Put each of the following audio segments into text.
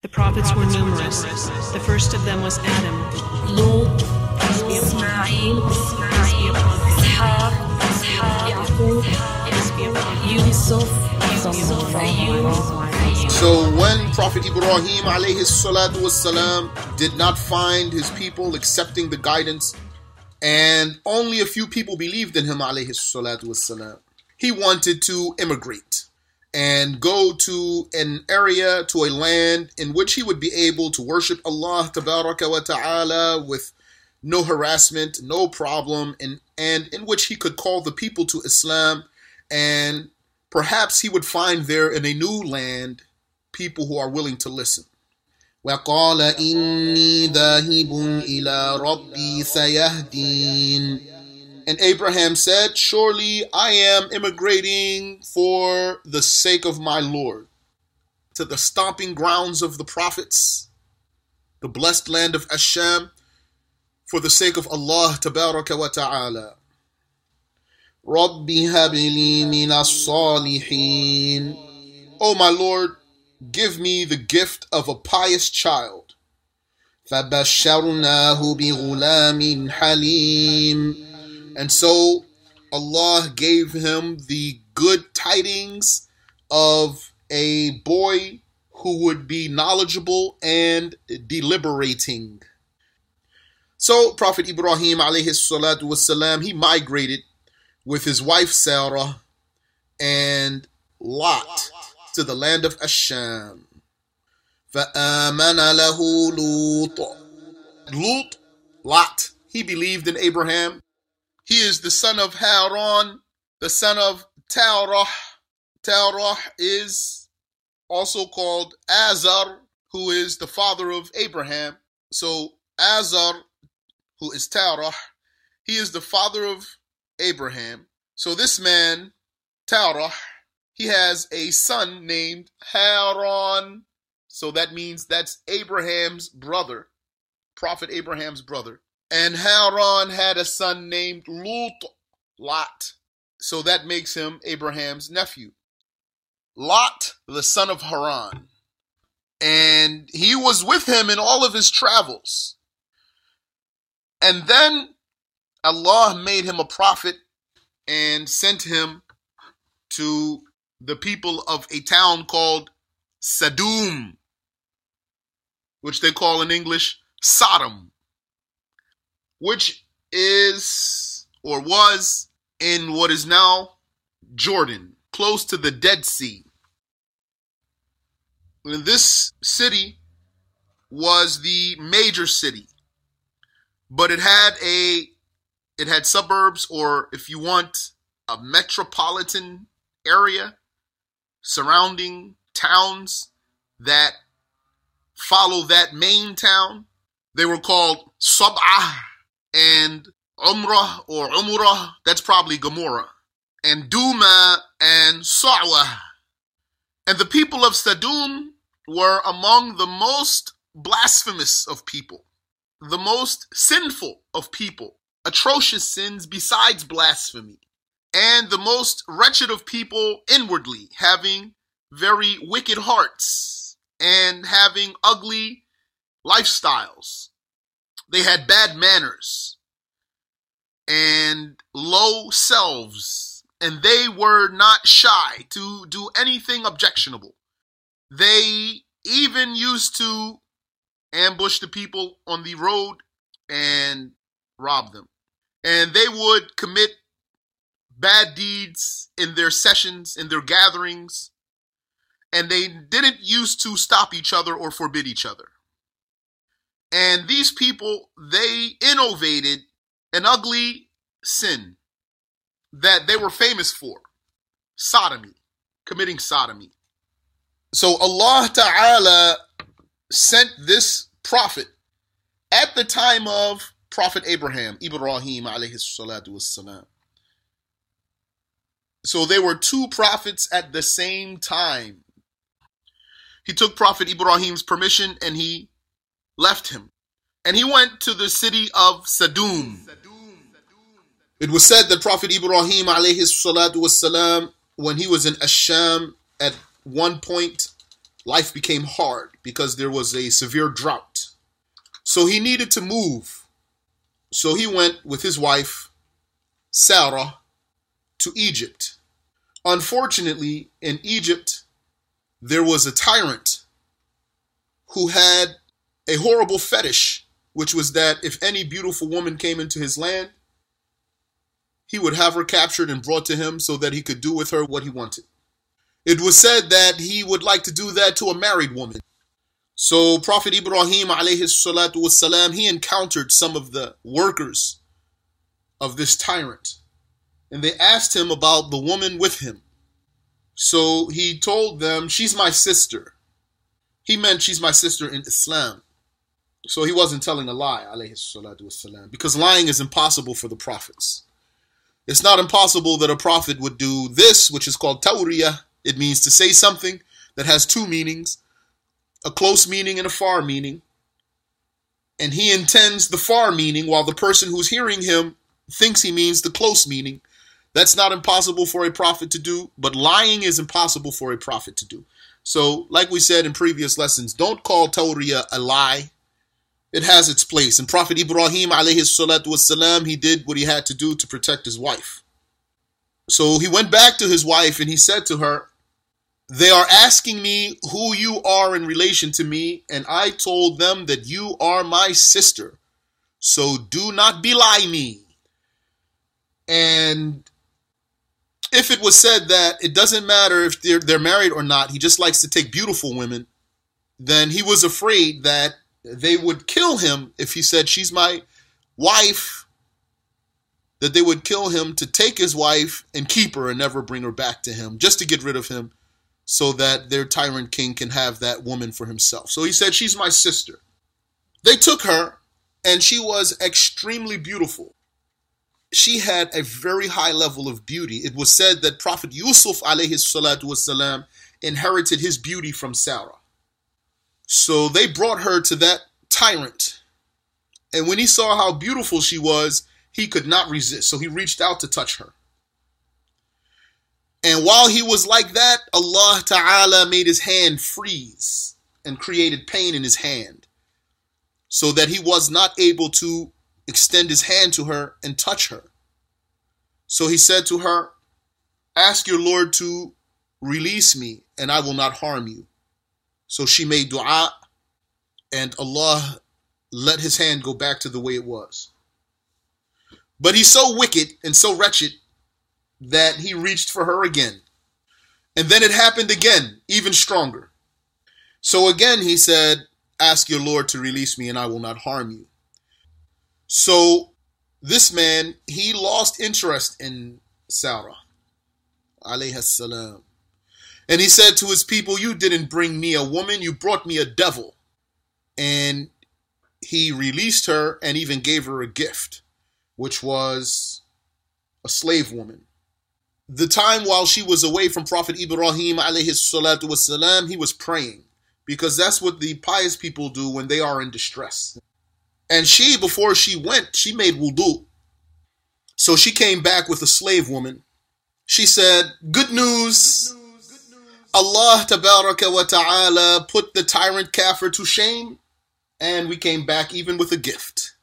The prophets were numerous. The first of them was Adam. So when Prophet Ibrahim alayhi did not find his people accepting the guidance and only a few people believed in him alayhi he wanted to immigrate and go to an area, to a land in which he would be able to worship Allah tabaraka wa ta'ala with no harassment, no problem, and, and in which he could call the people to Islam and perhaps he would find there in a new land people who are willing to listen. وقال إني ذاهب إلى ربي سيهدين And Abraham said, Surely I am immigrating for the sake of my Lord to the stomping grounds of the prophets, the blessed land of Asham, for the sake of Allah Tabaraka wa Ta'ala. رب هب لي من الصالحين O my Lord, give me the gift of a pious child. فبشرناه بغلام حليم And so Allah gave him the good tidings of a boy who would be knowledgeable and deliberating. So Prophet Ibrahim alayhi salatu wasalam, he migrated with his wife Sarah and Lot to the land of Asham. فآمن له لوط Lut, Lot, he believed in Abraham. he is the son of Haran, the son of Terah. Terah is also called Azar, who is the father of Abraham. So Azar, who is Terah, he is the father of Abraham. So this man, Terah, he has a son named Haran. So that means that's Abraham's brother, Prophet Abraham's brother. And Haran had a son named Lut, Lot. So that makes him Abraham's nephew. Lot, the son of Haran. And he was with him in all of his travels. And then Allah made him a prophet and sent him to the people of a town called Sadum, which they call in English Sodom, which is or was in what is now Jordan, close to the Dead Sea. And this city was the major city, but it had a it had suburbs, or if you want, a metropolitan area surrounding towns that follow that main town. They were called Sab'ah and Umrah or Umrah. That's probably Gomorrah. And Duma and Sa'wa. And the people of Sadum were among the most blasphemous of people, the most sinful of people, atrocious sins besides blasphemy, and the most wretched of people inwardly, having very wicked hearts and having ugly lifestyles. They had bad manners and low selves, and they were not shy to do anything objectionable. They even used to ambush the people on the road and rob them. And they would commit bad deeds in their sessions, in their gatherings, and they didn't used to stop each other or forbid each other. And these people, they innovated an ugly sin that they were famous for sodomy, committing sodomy. So Allah Ta'ala sent this prophet at the time of Prophet Abraham, Ibrahim alayhi salatu wassalam. So there were two prophets at the same time. He took Prophet Ibrahim's permission and he left him. And he went to the city of Sadum. It was said that Prophet Ibrahim alayhi salatu wassalam, when he was in Asham, at one point, life became hard because there was a severe drought. So he needed to move. So he went with his wife, Sarah, to Egypt. Unfortunately, in Egypt, there was a tyrant who had a horrible fetish, which was that if any beautiful woman came into his land, he would have her captured and brought to him so that he could do with her what he wanted. It was said that he would like to do that to a married woman. So Prophet Ibrahim alayhi salatu he encountered some of the workers of this tyrant. And they asked him about the woman with him. So he told them, She's my sister. He meant she's my sister in Islam. So he wasn't telling a lie, wasalam, because lying is impossible for the prophets. It's not impossible that a prophet would do this, which is called tawriyah. It means to say something that has two meanings, a close meaning and a far meaning. And he intends the far meaning while the person who's hearing him thinks he means the close meaning. That's not impossible for a prophet to do, but lying is impossible for a prophet to do. So, like we said in previous lessons, don't call tawriyah a lie it has its place. And Prophet Ibrahim alayhi salatu wasalam, he did what he had to do to protect his wife. So he went back to his wife and he said to her, They are asking me who you are in relation to me, and I told them that you are my sister. So do not belie me. And if it was said that it doesn't matter if they're, they're married or not, he just likes to take beautiful women, then he was afraid that they would kill him if he said, She's my wife, that they would kill him to take his wife and keep her and never bring her back to him, just to get rid of him so that their tyrant king can have that woman for himself. So he said, She's my sister. They took her, and she was extremely beautiful. She had a very high level of beauty. It was said that Prophet Yusuf alayhi salatu wasalam inherited his beauty from Sarah. So they brought her to that tyrant. And when he saw how beautiful she was, he could not resist. So he reached out to touch her. And while he was like that, Allah Ta'ala made his hand freeze and created pain in his hand so that he was not able to extend his hand to her and touch her. So he said to her, Ask your Lord to release me, and I will not harm you. So she made dua, and Allah let his hand go back to the way it was. But he's so wicked and so wretched that he reached for her again. And then it happened again, even stronger. So again he said, Ask your Lord to release me, and I will not harm you. So this man, he lost interest in Sarah. Alayhi salam. And he said to his people, You didn't bring me a woman, you brought me a devil. And he released her and even gave her a gift, which was a slave woman. The time while she was away from Prophet Ibrahim alayhi he was praying because that's what the pious people do when they are in distress. And she, before she went, she made wudu. So she came back with a slave woman. She said, Good news. Allah tabaraka wa ta'ala put the tyrant kafir to shame, and we came back even with a gift,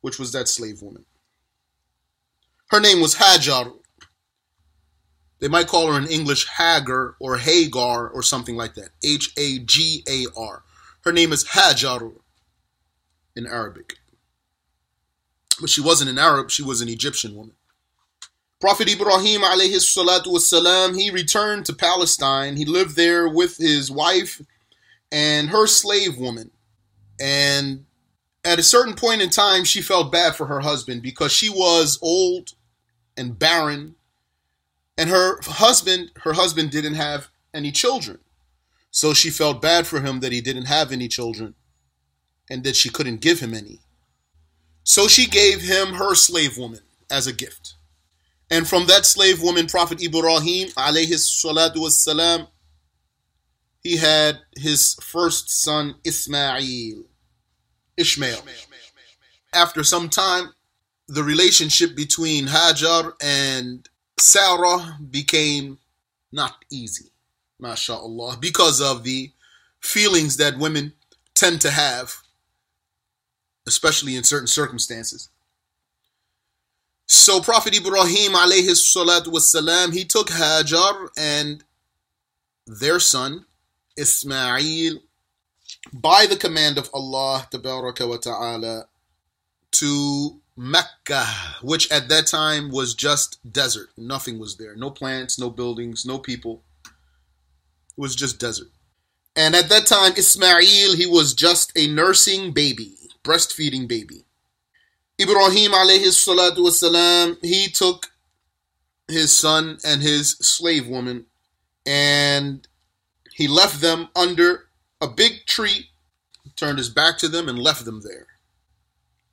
which was that slave woman. Her name was Hajar. They might call her in English Hagar or Hagar or something like that. H A G A R. Her name is Hajar in Arabic. But she wasn't an Arab, she was an Egyptian woman. Prophet Ibrahim alayhi salatu wasalam, he returned to Palestine. He lived there with his wife and her slave woman. And at a certain point in time, she felt bad for her husband because she was old and barren. And her husband, her husband didn't have any children. So she felt bad for him that he didn't have any children and that she couldn't give him any. So she gave him her slave woman as a gift. And from that slave woman, Prophet Ibrahim, alayhi salatu wassalam, he had his first son, Ismail, Ishmael. After some time, the relationship between Hajar and Sarah became not easy, mashallah, because of the feelings that women tend to have, especially in certain circumstances. So Prophet Ibrahim alayhi salatu wasalam, he took Hajar and their son Ismail by the command of Allah wa ta'ala to Mecca, which at that time was just desert. Nothing was there. No plants, no buildings, no people. It was just desert. And at that time, Ismail, he was just a nursing baby, breastfeeding baby. Ibrahim alayhi salatu wasalam, he took his son and his slave woman and he left them under a big tree, turned his back to them and left them there.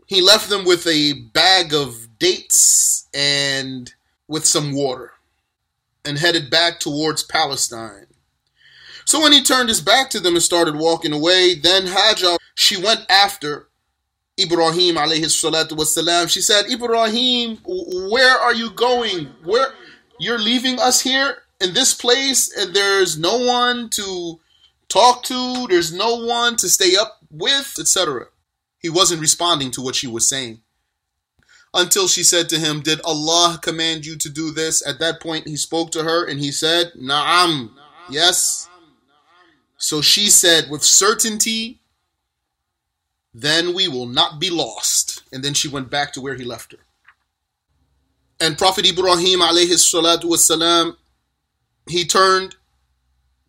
He left them with a bag of dates and with some water and headed back towards Palestine. So when he turned his back to them and started walking away, then Hajar, she went after Ibrahim alayhi salatu wasalam. She said, Ibrahim, where are you going? Where you're leaving us here in this place and there's no one to talk to, there's no one to stay up with, etc. He wasn't responding to what she was saying. Until she said to him, Did Allah command you to do this? At that point, he spoke to her and he said, Na'am, yes. So she said with certainty, then we will not be lost. And then she went back to where he left her. And Prophet Ibrahim alayhi salatu wasalam, he turned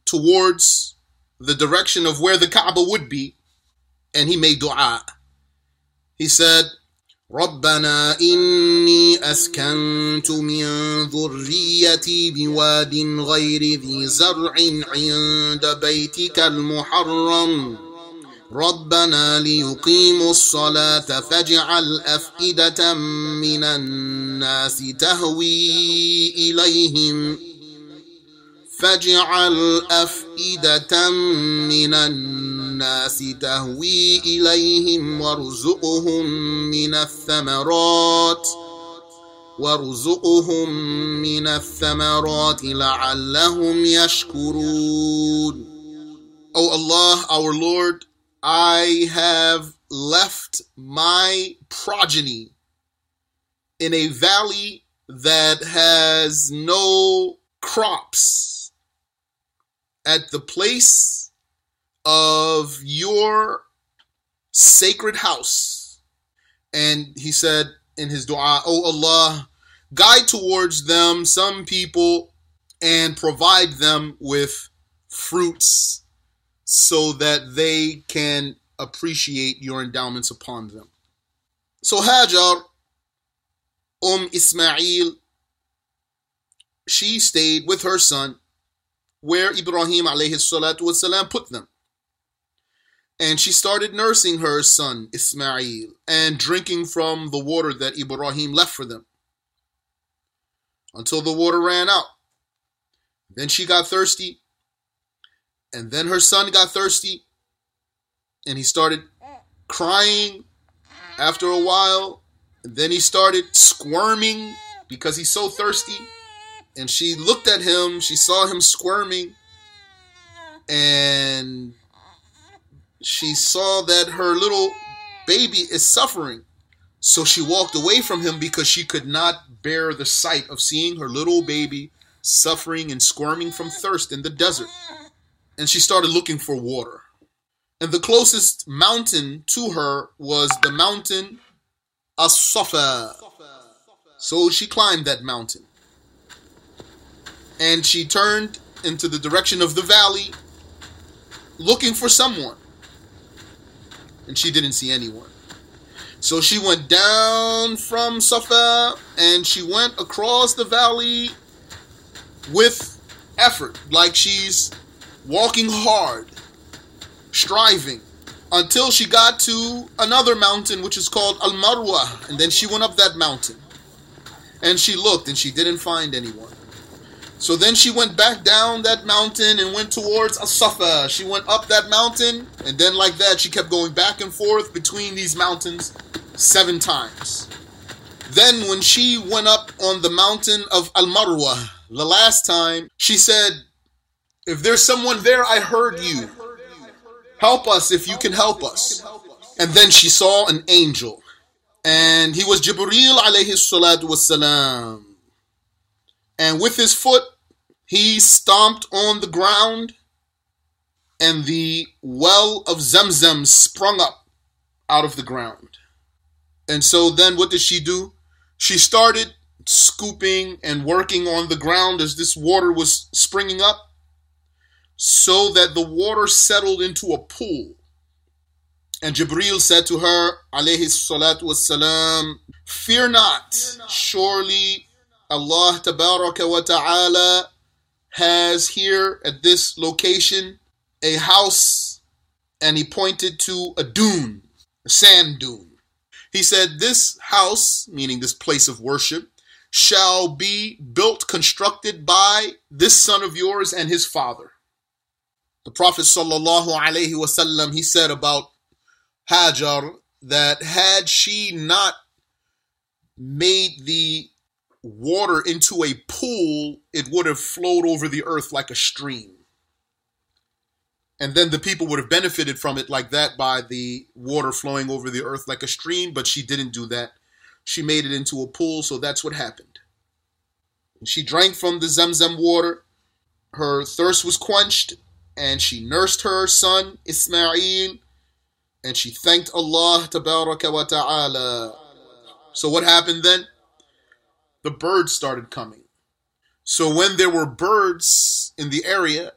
towards the direction of where the Kaaba would be, and he made dua. He said, ربنا إني أسكنت من ذريتي بواد غير ذي زرع عند بيتك المحرم ربنا ليقيموا الصلاة فاجعل أفئدة من الناس تهوي إليهم فاجعل أفئدة من الناس تهوي إليهم وارزقهم من الثمرات وارزقهم من الثمرات لعلهم يشكرون. O Allah, our Lord, I have left my progeny in a valley that has no crops at the place of your sacred house. And he said in his dua, O Allah, guide towards them some people and provide them with fruits so that they can appreciate your endowments upon them. So Hajar, Um Ismail, she stayed with her son where Ibrahim alayhi salatu wasalam put them. And she started nursing her son Ismail and drinking from the water that Ibrahim left for them until the water ran out. Then she got thirsty, and then her son got thirsty, and he started crying after a while. And then he started squirming because he's so thirsty and she looked at him. She saw him squirming, and she saw that her little baby is suffering. So she walked away from him because she could not bear the sight of seeing her little baby suffering and squirming from thirst in the desert. And she started looking for water. And the closest mountain to her was the mountain As-Safa. So she climbed that mountain and she turned into the direction of the valley looking for someone. And she didn't see anyone. So she went down from Safa and she went across the valley with effort, like she's walking hard, striving, until she got to another mountain which is called Al Marwa. And then she went up that mountain. And she looked and she didn't find anyone. So then she went back down that mountain and went towards Asafa. She went up that mountain, and then like that, she kept going back and forth between these mountains seven times. Then when she went up on the mountain of Al Marwa, the last time, she said, If there's someone there, I heard you. Help us if you can help us. And then she saw an angel. And he was Jibreel alayhi salatu wasalam. And with his foot, he stomped on the ground, and the well of Zamzam sprung up out of the ground. And so then what did she do? She started scooping and working on the ground as this water was springing up so that the water settled into a pool. And Jibril said to her, alayhi salatu wassalam, Fear not, surely Allah tabaraka wa ta'ala has here at this location a house, and he pointed to a dune, a sand dune. He said, This house, meaning this place of worship, shall be built, constructed by this son of yours and his father. The Prophet sallallahu alaihi wasallam he said about Hajar that had she not made the water into a pool, it would have flowed over the earth like a stream. And then the people would have benefited from it like that by the water flowing over the earth like a stream, but she didn't do that. She made it into a pool, so that's what happened. She drank from the Zamzam water. Her thirst was quenched, and she nursed her son Ismail, and she thanked Allah wa ta'ala. So what happened then? The birds started coming. So when there were birds in the area,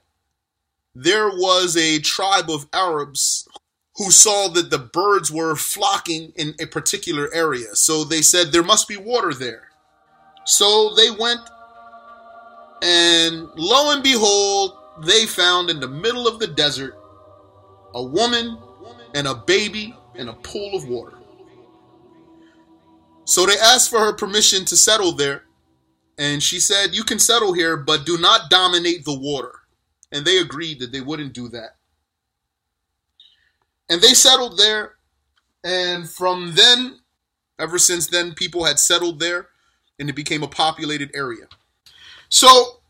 there was a tribe of Arabs who saw that the birds were flocking in a particular area. So they said there must be water there. So they went, and lo and behold, they found in the middle of the desert a woman and a baby in a pool of water. So they asked for her permission to settle there, and she said, You can settle here, but do not dominate the water. And they agreed that they wouldn't do that. And they settled there. And from then, ever since then, people had settled there and it became a populated area. So,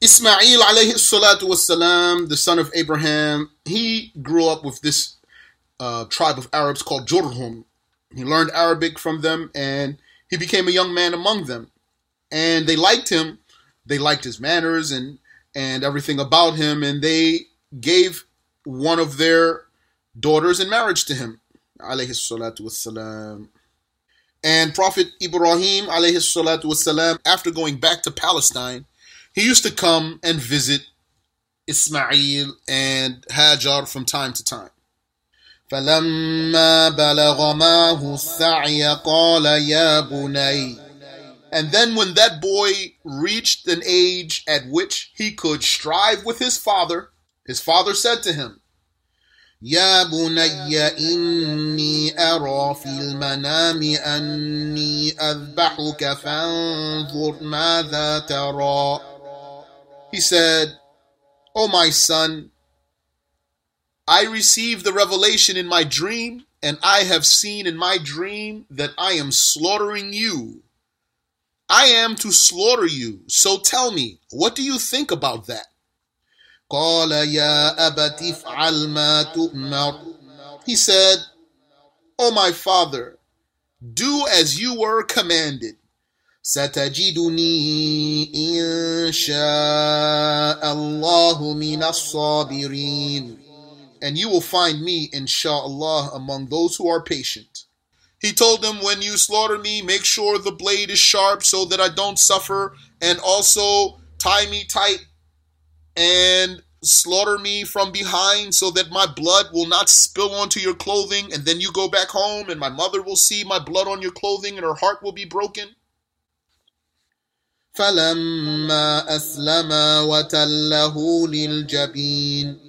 Ismail alayhi salatu wasalam, the son of Abraham, he grew up with this uh, tribe of Arabs called Jurhum. He learned Arabic from them and he became a young man among them. And they liked him. They liked his manners and and everything about him, and they gave one of their daughters in marriage to him. Alayhi salatu wassalam. And Prophet Ibrahim, alayhi salatu wassalam, after going back to Palestine, he used to come and visit Ismail and Hajar from time to time. فلما بلغ معه السعي قال يا بني and then when that boy reached an age at which he could strive with his father, his father said to him, يا بني إني أرى في المنام أني أذبحك فانظر ماذا ترى he said, O oh my son, I received the revelation in my dream, and I have seen in my dream that I am slaughtering you. I am to slaughter you. So tell me, what do you think about that? He said, O my father, do as you were commanded. ستجدني إن شاء الله من الصابرين and you will find me inshallah among those who are patient he told them, When you slaughter me, make sure the blade is sharp so that I don't suffer, and also tie me tight and slaughter me from behind so that my blood will not spill onto your clothing. And then you go back home, and my mother will see my blood on your clothing, and her heart will be broken. فلما أسلما وتله للجبين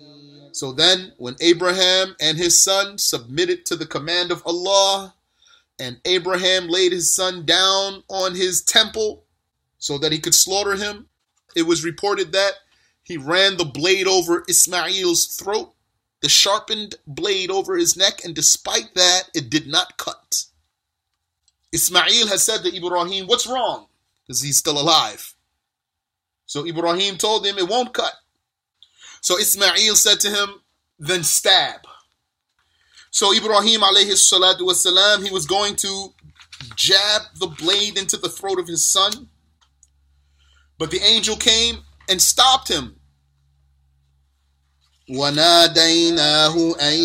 So then, when Abraham and his son submitted to the command of Allah, and Abraham laid his son down on his temple so that he could slaughter him. It was reported that he ran the blade over Ismail's throat, the sharpened blade over his neck, and despite that, it did not cut. Ismail has said to Ibrahim, What's wrong? Because he's still alive. So Ibrahim told him, It won't cut. So Ismail said to him, then stab. So Ibrahim alayhi salatu wasalam, he was going to jab the blade into the throat of his son. But the angel came and stopped him. وَنَادَيْنَاهُ أَن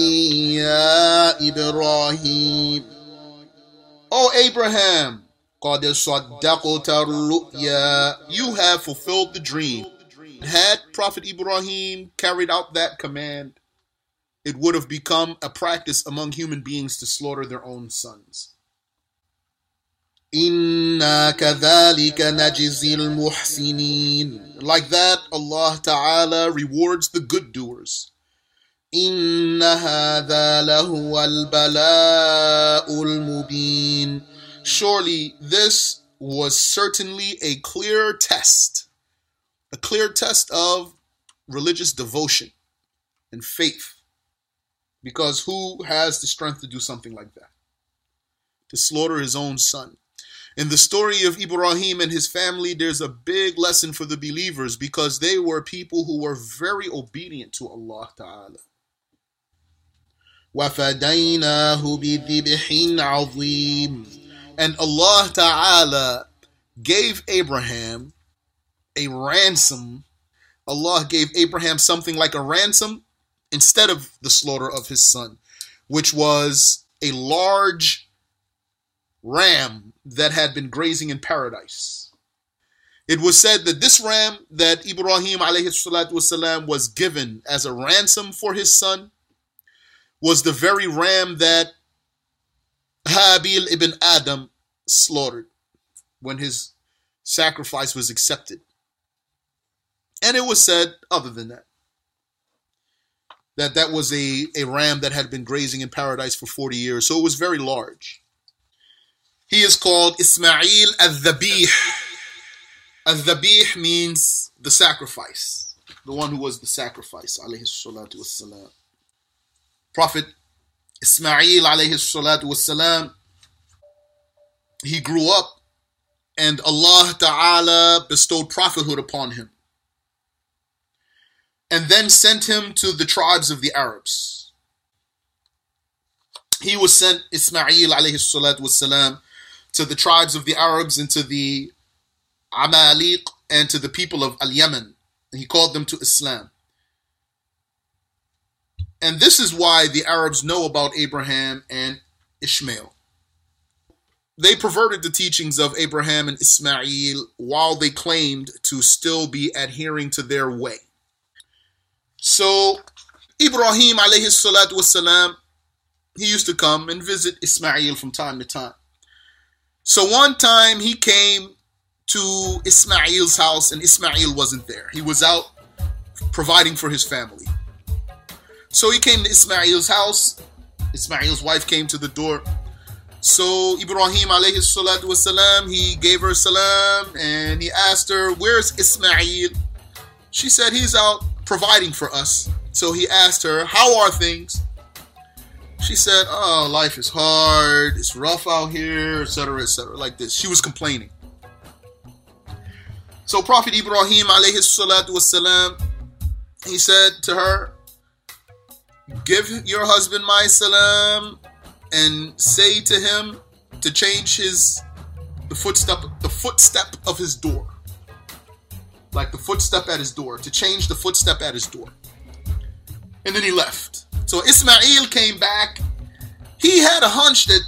يَا إِبْرَاهِيمُ O Abraham, قَدْ صَدَّقْتَ الرُّؤْيَا You have fulfilled the dream. Had Prophet Ibrahim carried out that command, it would have become a practice among human beings to slaughter their own sons. Inna kadhalika najzil muhsinin. Like that, Allah Ta'ala rewards the good doers. Inna hadha lahu al-bala'ul mubin. Surely this was certainly a clear test. A clear test of religious devotion and faith. Because who has the strength to do something like that? To slaughter his own son. In the story of Ibrahim and his family, there's a big lesson for the believers because they were people who were very obedient to Allah Ta'ala. And Allah Ta'ala gave Abraham a ransom. Allah gave Abraham something like a ransom instead of the slaughter of his son, which was a large ram that had been grazing in paradise. It was said that this ram that Ibrahim والسلام, was given as a ransom for his son was the very ram that Habil ibn Adam slaughtered when his sacrifice was accepted. And it was said, other than that, that that was a, a ram that had been grazing in paradise for 40 years. So it was very large. He is called Ismail al-Dhabih. Al-Dhabih means the sacrifice. The one who was the sacrifice, alayhi. Prophet Ismail alayhi salatu wassalam, he grew up and Allah Ta'ala bestowed prophethood upon him. And then sent him to the tribes of the Arabs. He was sent, Ismail alayhi salatu wassalam, to the tribes of the Arabs and to the Amaliq and to the people of Al Yemen. And he called them to Islam. And this is why the Arabs know about Abraham and Ishmael. They perverted the teachings of Abraham and Ismail while they claimed to still be adhering to their way. So, Ibrahim alayhi salatu wasalam, he used to come and visit Ismail from time to time. So one time he came to Ismail's house and Ismail wasn't there. He was out providing for his family. So he came to Ismail's house. Ismail's wife came to the door. So Ibrahim alayhi salatu wasalam, he gave her salam and he asked her, Where's Ismail? She said, He's out providing for us. So he asked her, How are things? She said, "Oh, life is hard. It's rough out here, etc., etc." Like this. She was complaining. So Prophet Ibrahim alayhi salatu wasalam, he said to her, "Give your husband my salam and say to him to change his the footstep the footstep of his door." Like the footstep at his door, to change the footstep at his door. And then he left. So Ismail came back. He had a hunch that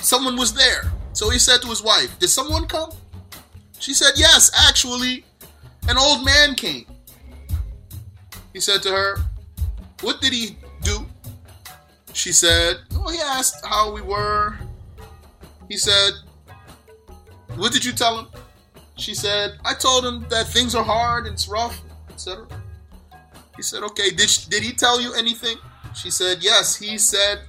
someone was there. So he said to his wife, Did someone come? She said, Yes, actually, an old man came. He said to her, What did he do? She said, Well, he asked how we were. He said, What did you tell him? She said, I told him that things are hard and it's rough, etc. He said, Okay, did, did he tell you anything? She said, Yes, he said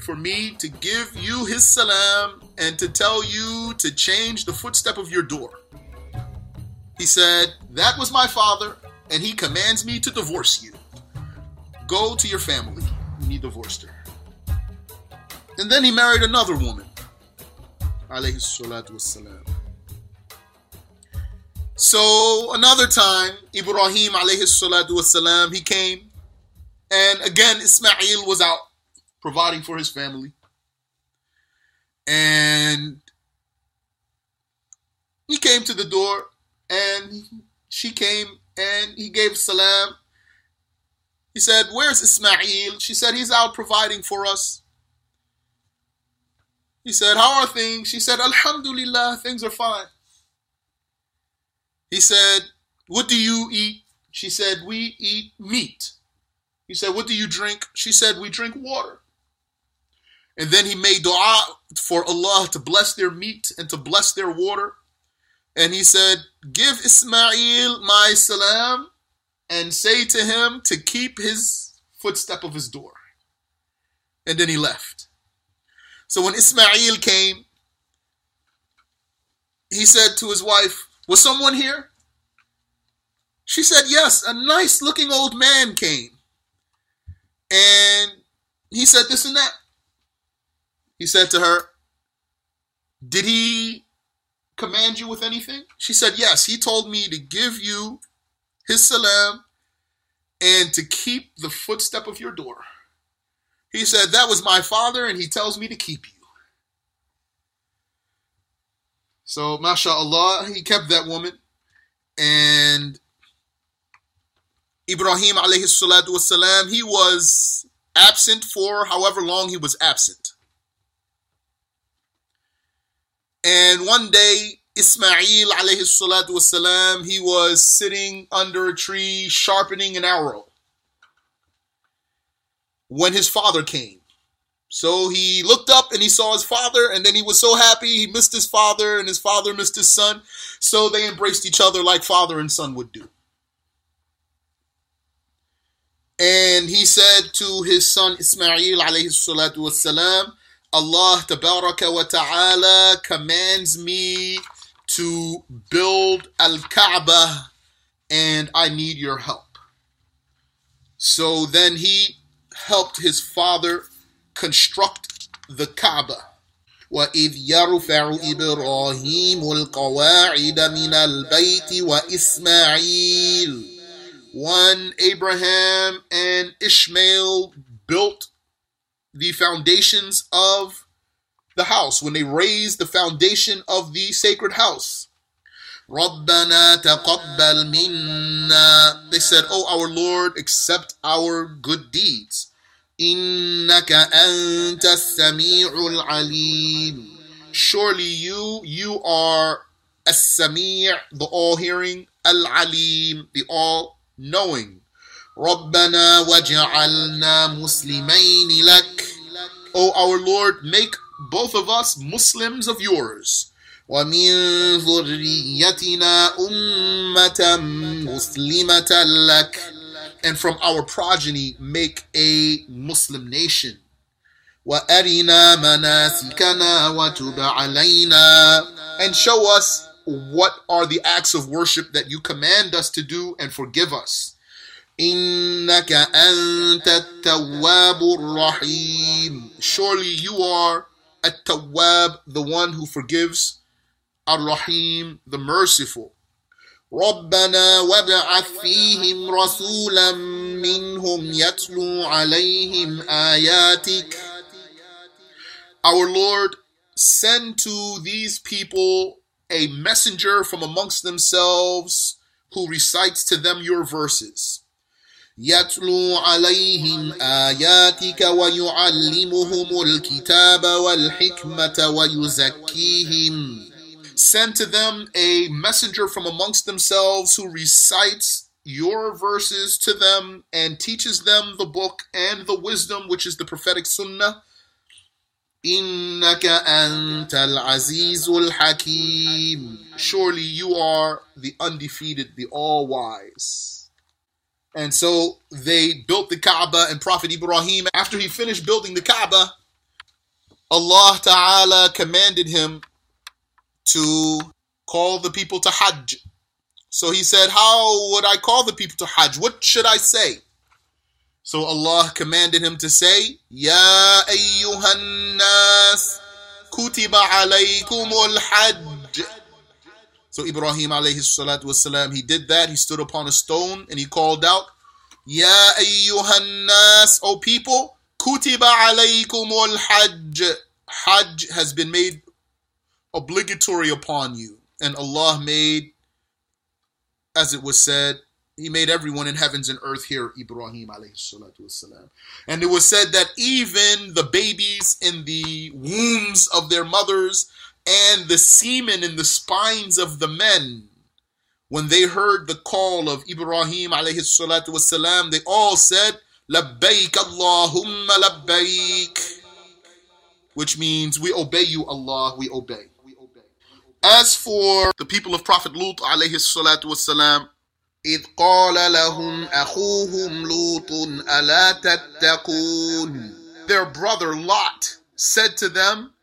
for me to give you his salam and to tell you to change the footstep of your door. He said, That was my father, and he commands me to divorce you. Go to your family. He divorced her. And then he married another woman. So another time, Ibrahim wassalam, he came And again, Ismail was out providing for his family. And he came to the door and she came and he gave salam. He said, Where's Ismail? She said, He's out providing for us. He said, How are things? She said, Alhamdulillah, things are fine. He said, What do you eat? She said, We eat meat. He said, What do you drink? She said, We drink water. And then he made dua for Allah to bless their meat and to bless their water. And he said, Give Ismail my salam and say to him to keep his footstep of his door. And then he left. So when Ismail came, he said to his wife, Was someone here? She said, Yes, a nice looking old man came. And he said this and that. He said to her, Did he command you with anything? She said, Yes. He told me to give you his salam and to keep the footstep of your door. He said, That was my father, and he tells me to keep you. So, mashallah, he kept that woman. And Ibrahim alayhi salatu wasalam, he was absent for however long he was absent. And one day, Ismail alayhi salatu wasalam, he was sitting under a tree sharpening an arrow when his father came. So he looked up and he saw his father, and then he was so happy he missed his father, and his father missed his son. So they embraced each other like father and son would do. And he said to his son Ismail alayhi salatu wasalam, Allah tabaraka wa ta'ala commands me to build Al Kaaba and I need your help. So then he helped his father construct the Kaaba. وإذ يرفع إبراهيم القواعد من البيت وإسماعيل when Abraham and Ishmael built the foundations of the house, when they raised the foundation of the sacred house. رَبَّنَا تَقَبَّلْ مِنَّا They said, Oh our Lord, accept our good deeds. إِنَّكَ أَنْتَ السَّمِيعُ الْعَلِيمُ Surely you, you are as-sami' the all-hearing, al-alim, the all-knowing. رَبَّنَا وَجَعَلْنَا مُسْلِمَيْنِ لَكَ O our Lord, make both of us Muslims of yours. وَمِن ذُرِّيَّتِنَا أُمَّةً مُسْلِمَةً لَكَ And from our progeny make a Muslim nation. وَأَرِنَا مَنَاسِكَنَا وَتُبْ عَلَيْنَا And show us what are the acts of worship that you command us to do and forgive us. إنك أنت التواب الرحيم Surely you are التواب the one who forgives الرحيم the merciful ربنا وابعث فيهم رسولا منهم يتلو عليهم آياتك Our Lord, send to these people a messenger from amongst themselves who recites to them your verses. يتلو عليهم آياتك ويعلمهم الكتاب والحكمة ويزكيهم send to them a messenger from amongst themselves who recites your verses to them and teaches them the book and the wisdom which is the prophetic sunnah. Innaka antal azizul hakim. Surely you are the undefeated the all wise. And so they built the kaaba and prophet ibrahim after he finished building the kaaba allah ta'ala commanded him to call the people to Hajj. So he said, How would I call the people to Hajj? What should I say? So Allah commanded him to say, Ya ayyuhan nas, kutiba alaykumul hajj. So Ibrahim alayhi salatu wasalam, he did that. He stood upon a stone and he called out, Ya ayyuhan nas, O people, kutiba alaykumul hajj. Hajj has been made obligatory upon you. And Allah made, as it was said, He made everyone in heavens and earth hear Ibrahim wasalam. And it was said that even the babies in the wombs of their mothers and the semen in the spines of the men when they heard the call of Ibrahim wasalam, they all said, Labbaik Allahumma labbaik. Which means we obey you, Allah, we obey. As for the people of Prophet Lut alayhi salatu wasalam, إذ قال لهم أخوهم لوط ألا تتقون Their brother Lot said to them,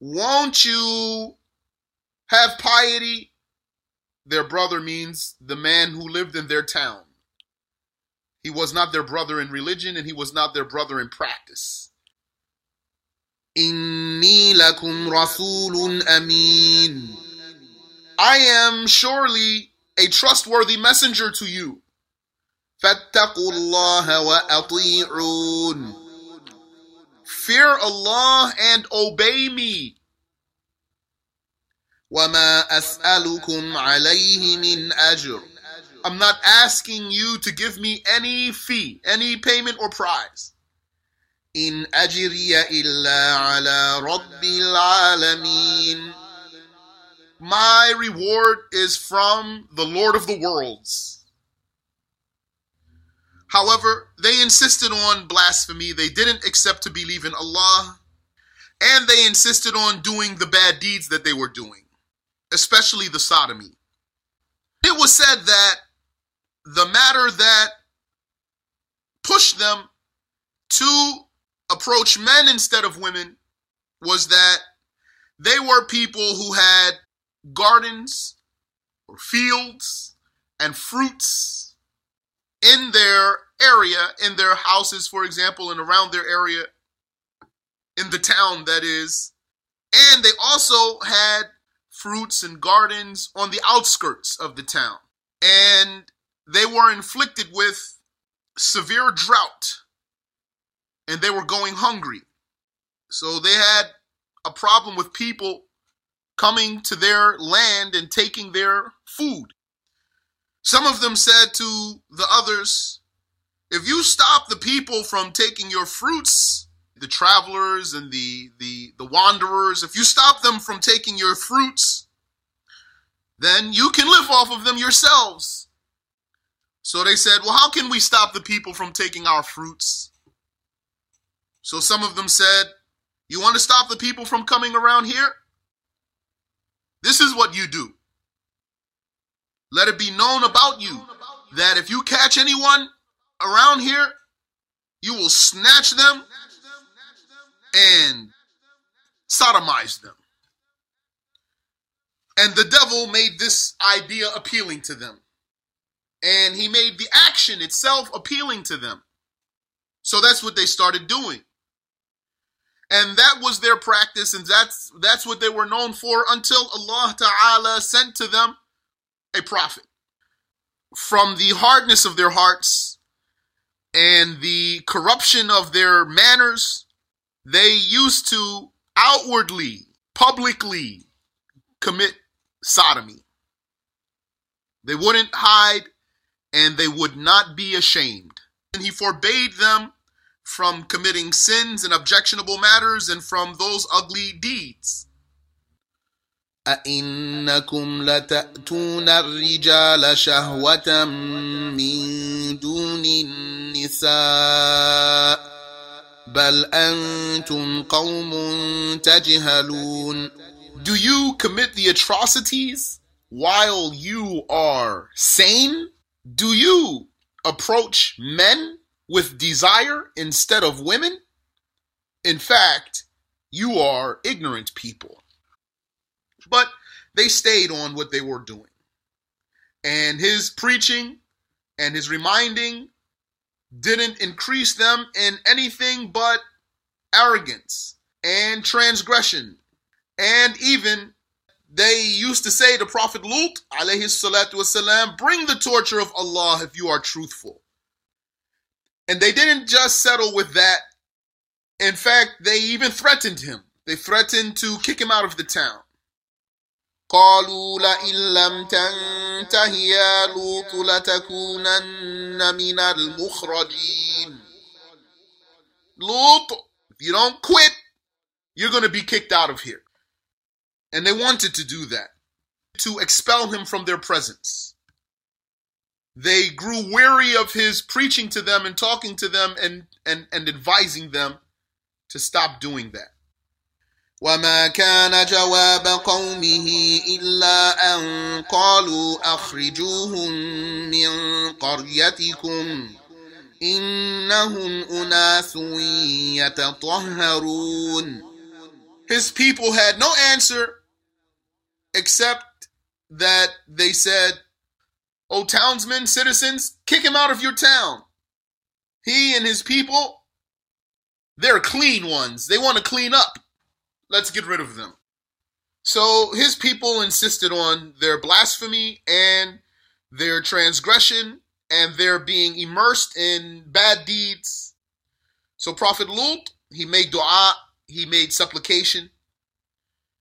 Won't you have piety their brother means the man who lived in their town. He was not their brother in religion and he was not their brother in practice. Inni lakum rasulun amin. I am surely a trustworthy messenger to you. Fattaqullaha wa ati'un. Fear Allah and obey me. وَمَا أَسْأَلُكُمْ عَلَيْهِ مِنْ أَجْرٍ I'm not asking you to give me any fee, any payment or prize. إِنْ أَجْرِيَ إِلَّا عَلَى رَبِّ الْعَالَمِينَ My reward is from the Lord of the worlds. However, they insisted on blasphemy. They didn't accept to believe in Allah. And they insisted on doing the bad deeds that they were doing especially the sodomy. It was said that the matter that pushed them to approach men instead of women was that they were people who had gardens or fields and fruits in their area, in their houses, for example, and around their area, in the town that is. And they also had fruits and gardens on the outskirts of the town. And they were inflicted with severe drought and they were going hungry. So they had a problem with people coming to their land and taking their food. Some of them said to the others, If you stop the people from taking your fruits, the travelers and the, the, the wanderers, if you stop them from taking your fruits, then you can live off of them yourselves. So they said, Well, how can we stop the people from taking our fruits? So some of them said, You want to stop the people from coming around here? This is what you do. Let it be known about you that if you catch anyone around here, you will snatch them and sodomize them. And the devil made this idea appealing to them. And he made the action itself appealing to them. So that's what they started doing. And that was their practice, and that's that's what they were known for until Allah Ta'ala sent to them a prophet. From the hardness of their hearts and the corruption of their manners, they used to outwardly, publicly commit sodomy. They wouldn't hide and they would not be ashamed. And he forbade them from committing sins and objectionable matters and from those ugly deeds. أئنكم لتأتون الرجال شهوة من دون النساء بل أنتم قوم تجهلون Do you commit the atrocities while you are sane? Do you approach men with desire instead of women? In fact, you are ignorant people. But they stayed on what they were doing. And his preaching and his reminding didn't increase them in anything but arrogance and transgression. And even they used to say to Prophet Lut, alayhi wasalam, bring the torture of Allah if you are truthful. And they didn't just settle with that. In fact, they even threatened him. They threatened to kick him out of the town. قالوا لئن لم تنته يا لوط لتكونن من المخرجين Lut, if you don't quit, you're going to be kicked out of here. And they wanted to do that, to expel him from their presence. They grew weary of his preaching to them and talking to them and, and, and advising them to stop doing that. وما كان جواب قومه إلا أن قالوا أخرجوهم من قريتكم إنهم أناس يتطهرون His people had no answer except that they said, O townsmen, citizens, kick him out of your town. He and his people, they're clean ones. They want to clean up. Let's get rid of them. So his people insisted on their blasphemy and their transgression and their being immersed in bad deeds. So Prophet Lut, he made dua, he made supplication,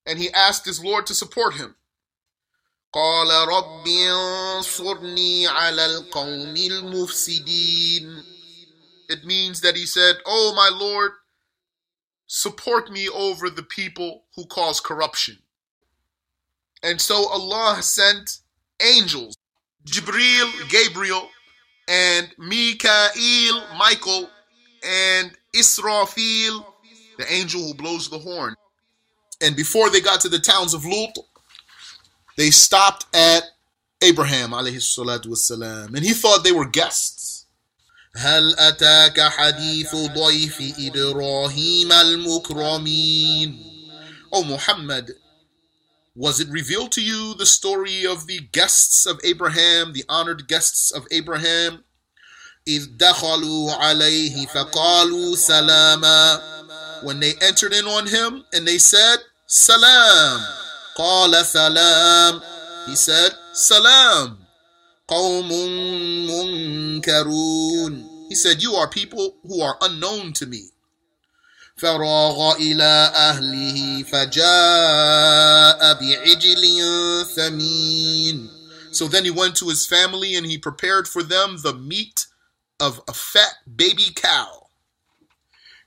and he asked his Lord to support him. قال رب انصرني على القوم المفسدين It means that he said, Oh my Lord, support me over the people who cause corruption. And so Allah sent angels, Jibril, Gabriel, and Mikael, Michael, and Israfil, the angel who blows the horn. And before they got to the towns of Lut, they stopped at Abraham alayhi salatu wasalam, and he thought they were guests. هل أتاك حديث ضيف إبراهيم المكرمين O Muhammad, was it revealed to you the story of the guests of Abraham, the honored guests of Abraham? إذ دخلوا عليه فقالوا سلاما When they entered in on him and they said, Salam. قال سلام He said, Salam. قوم منكرون He said, You are people who are unknown to me. فراغ إلى أهله فجاء بعجل ثمين So then he went to his family and he prepared for them the meat of a fat baby cow.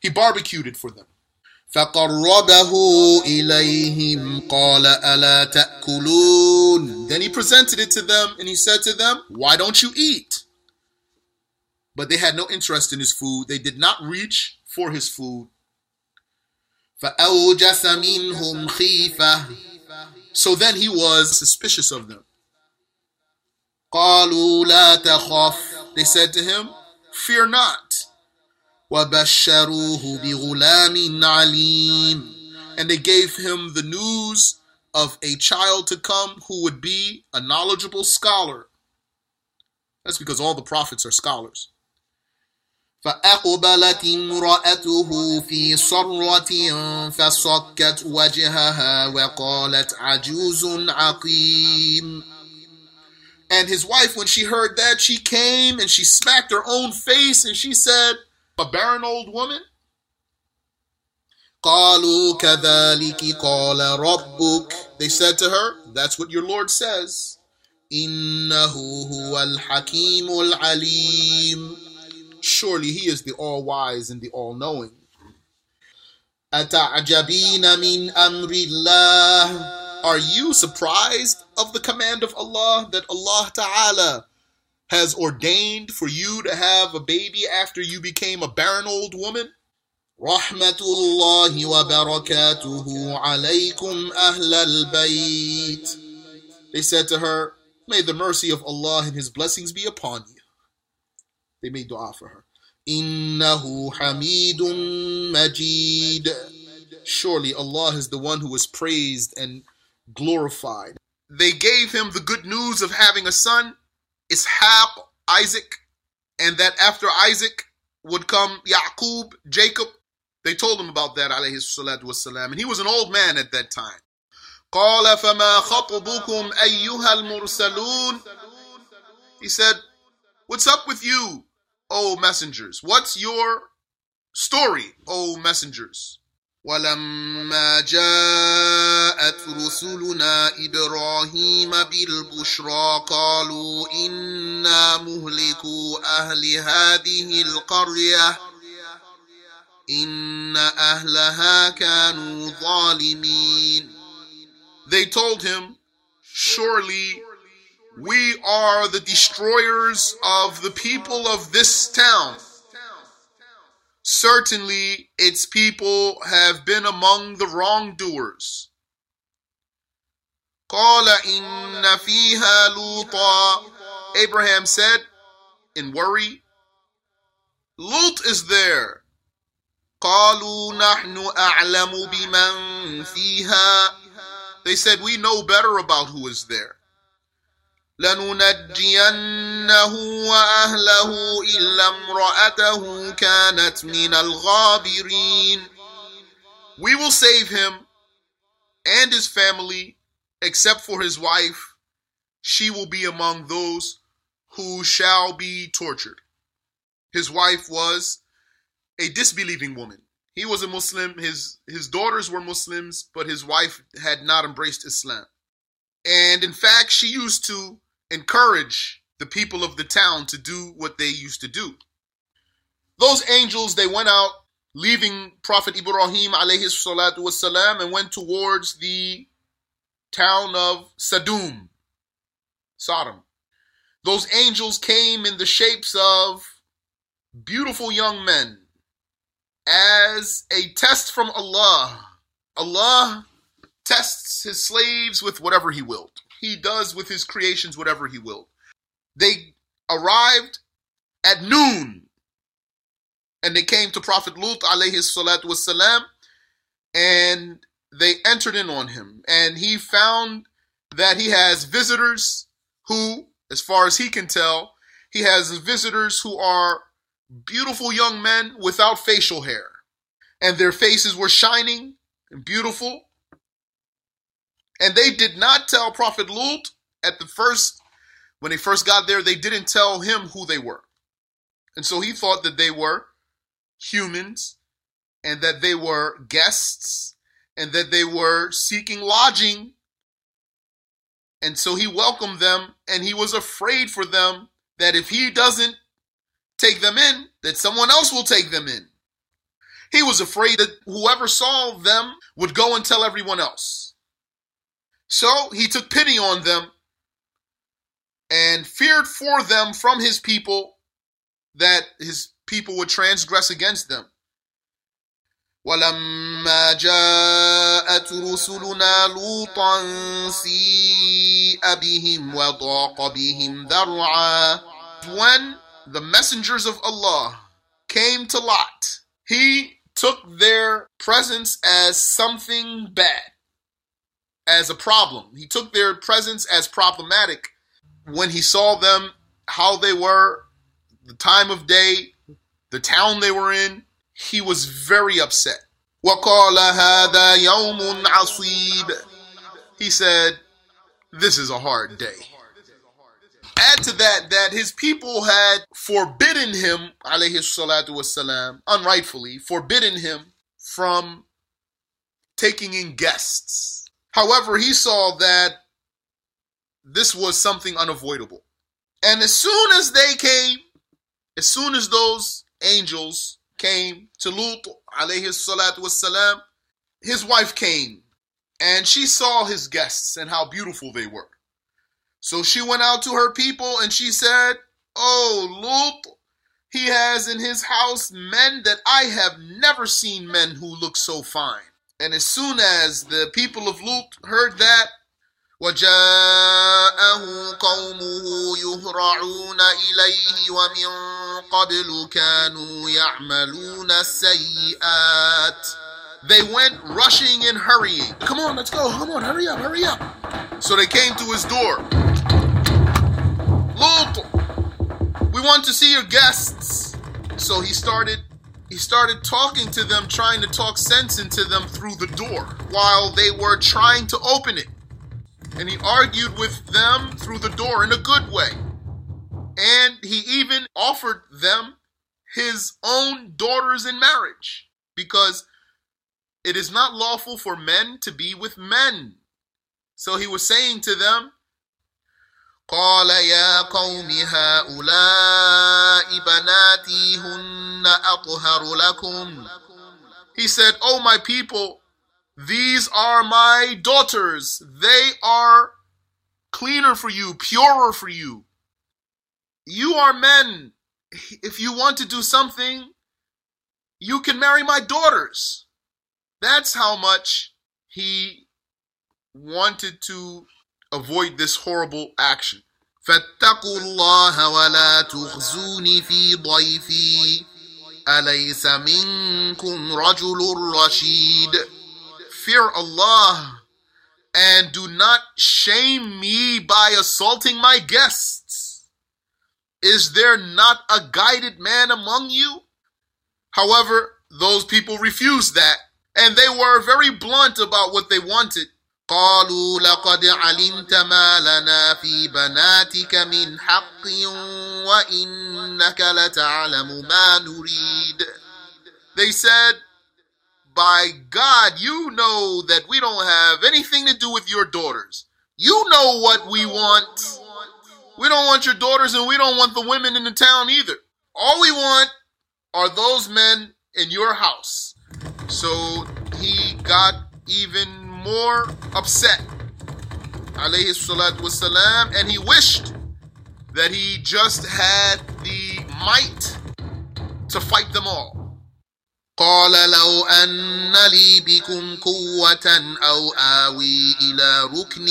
He barbecued it for them. فقربه إليهم قال ألا تأكلون Then he presented it to them and he said to them, Why don't you eat? But they had no interest in his food. They did not reach for his food. فأوجس منهم خيفة So then he was suspicious of them. قالوا لا تخف They said to him, Fear not. وبشروه بغلام عليم And they gave him the news of a child to come who would be a knowledgeable scholar. That's because all the prophets are scholars. فأقبلت امرأته في صرة فصكت وجهها وقالت عجوز عقيم And his wife, when she heard that, she came and she smacked her own face and she said, A barren old woman? قالوا كذلك قال ربك They said to her, That's what your Lord says. إنه هو الحكيم العليم Surely he is the all wise and the all knowing. أتعجبين من أمر الله Are you surprised of the command of Allah that Allah Ta'ala has ordained for you to have a baby after you became a barren old woman? رحمة الله وبركاته عليكم أهل البيت They said to her, May the mercy of Allah and His blessings be upon you. They made dua for her. إنه حميد مجيد Surely Allah is the one who is praised and glorified. They gave him the good news of having a son, Ishaq, Isaac, and that after Isaac would come Yaqub, Jacob. They told him about that, alayhi salatu wasalam. And he was an old man at that time. قال فما خطبكم أيها المرسلون He said, What's up with you, O messengers? What's your story, O messengers? ولما جاءت رسلنا إبراهيم بالبشرى قالوا إنا مهلكو أهل هذه القرية إن أهلها كانوا ظالمين They told him, Surely we are the destroyers of the people of this town. Certainly its people have been among the wrongdoers. قال إن فيها لوطا Abraham said, in worry, Lut is there. قالوا نحن أعلم بمن فيها They said, We know better about who is there. لننجينه وأهله إلا امرأته كانت من الغابرين We will save him and his family, except for his wife. She will be among those who shall be tortured. His wife was a disbelieving woman. He was a Muslim. His his daughters were Muslims, but his wife had not embraced Islam. And in fact, she used to encourage the people of the town to do what they used to do. Those angels, they went out, leaving Prophet Ibrahim alayhi salatu wasalam, and went towards the town of Sadum, Sodom. Those angels came in the shapes of beautiful young men as a test from Allah. Allah tests his slaves with whatever he willed. He does with his creations whatever he willed. They arrived at noon. And they came to Prophet Lut alayhi salatu wasalam and they entered in on him. And he found that he has visitors who as far as he can tell he has visitors who are beautiful young men without facial hair. And their faces were shining and beautiful. And they did not tell Prophet Lut at the first, when they first got there, they didn't tell him who they were. And so he thought that they were humans and that they were guests and that they were seeking lodging. And so he welcomed them and he was afraid for them that if he doesn't take them in, that someone else will take them in. He was afraid that whoever saw them would go and tell everyone else. So he took pity on them and feared for them from his people that his people would transgress against them. ولما جاءت رسلنا لوطا سيء بهم وضاق بهم ذرعا When the messengers of Allah came to Lot, he took their presence as something bad, as a problem. He took their presence as problematic when he saw them, how they were, the time of day, the town they were in, he was very upset. He said, This is a hard day. Add to that that his people had forbidden him, alayhi salatu wasalam, unrightfully, forbidden him from taking in guests. However, he saw that this was something unavoidable. And as soon as they came, as soon as those angels came to Lut, alayhi salatu wasalam, his wife came and she saw his guests and how beautiful they were. So she went out to her people and she said, Oh, Lut, he has in his house men that I have never seen men who look so fine. And as soon as the people of Lut heard that, وجاءه قومه يهرعون إليه ومن قبل كانوا يعملون السيئات they went rushing and hurrying. Come on, let's go. Come on, hurry up, hurry up. So they came to his door. Lut, we want to see your guests. So he started he started talking to them, trying to talk sense into them through the door while they were trying to open it. And he argued with them through the door in a good way. And he even offered them his own daughters in marriage because it is not lawful for men to be with men. So he was saying to them, قال يا قوم هؤلاء بناتي هن أطهر لكم He said, Oh my people, these are my daughters. They are cleaner for you, purer for you. You are men. If you want to do something, you can marry my daughters. That's how much he wanted to avoid this horrible action. فاتقوا الله ولا تخزوني في ضيفي أليس منكم رجل رشيد Fear Allah and do not shame me by assaulting my guests. Is there not a guided man among you? However, those people refused that, and they were very blunt about what they wanted. قالوا لقد علمت ما لنا في بناتك من حق وإنك لتعلم ما نريد They said, by God, you know that we don't have anything to do with your daughters. You know what we want. We don't want your daughters and we don't want the women in the town either. All we want are those men in your house. So he got even more upset, alayhi salatu wasalam, and he wished that he just had the might to fight them all. قال لو أن لي بكم قوة أو آوي إلى ركن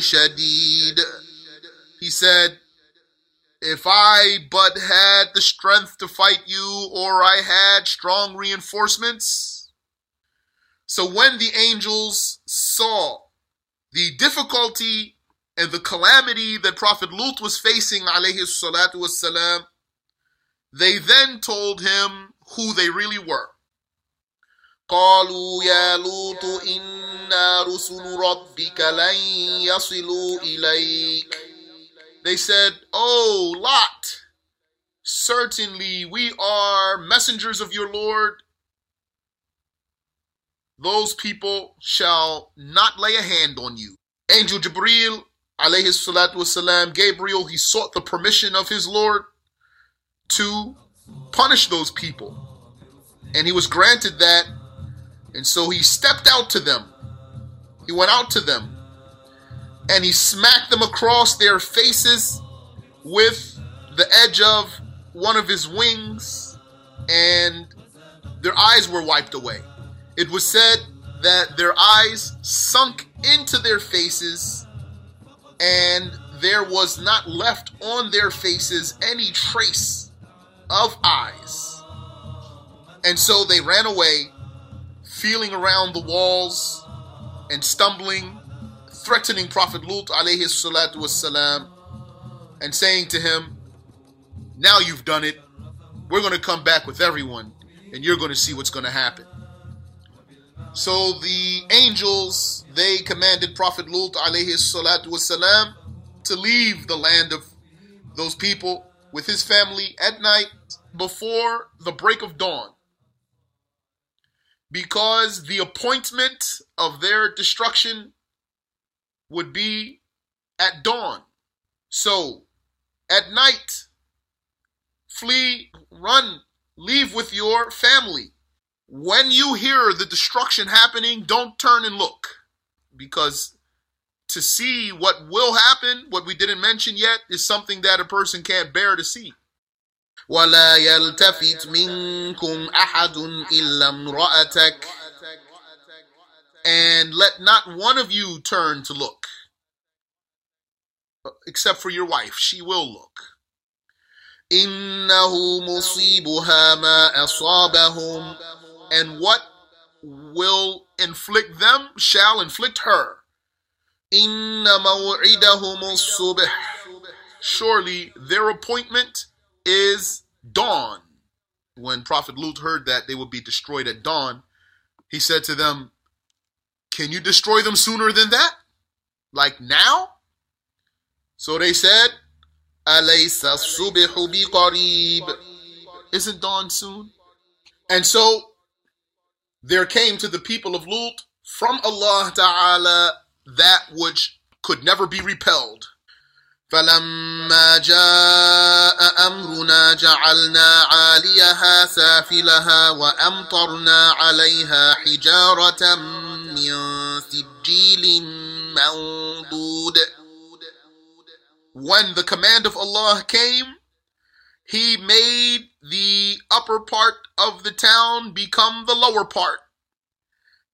شديد He said, If I but had the strength to fight you, or I had strong reinforcements. So when the angels saw the difficulty and the calamity that Prophet Lut was facing, alayhi salatu wassalam, they then told him who they really were. قالوا يا لوط إنا رسل ربك لن يصلوا إليك They said, Oh Lot, certainly we are messengers of your Lord. Those people shall not lay a hand on you. Angel Jibril, alayhi salatu wasalam, Gabriel, he sought the permission of his Lord to punish those people. And he was granted that. And so he stepped out to them. He went out to them and he smacked them across their faces with the edge of one of his wings, and their eyes were wiped away. It was said that their eyes sunk into their faces, and there was not left on their faces any trace of eyes. And so they ran away, feeling around the walls and stumbling threatening Prophet Lut alayhi salatu wassalam and saying to him, Now you've done it. We're going to come back with everyone and you're going to see what's going to happen. So the angels, they commanded Prophet Lut alayhi salatu wassalam to leave the land of those people with his family at night before the break of dawn. Because the appointment of their destruction would be at dawn. So at night, flee, run, leave with your family. When you hear the destruction happening, don't turn and look because to see what will happen, what we didn't mention yet, is something that a person can't bear to see. ولا يلتفت منكم أحد إلا امرأتك and let not one of you turn to look, except for your wife. She will look. إنه مصيبها ما أصابهم And what will inflict them shall inflict her. إن موعدهم الصبح Surely their appointment is dawn. When Prophet Lut heard that they would be destroyed at dawn, he said to them, Can you destroy them sooner than that? Like now? So they said, Isn't dawn soon? And so there came to the people of Lut from Allah Ta'ala that which could never be repelled. فلما جاء أمرنا جعلنا عاليها سافلها وأمطرنا عليها حجارة من سجيل منضود When the command of Allah came, He made the upper part of the town become the lower part,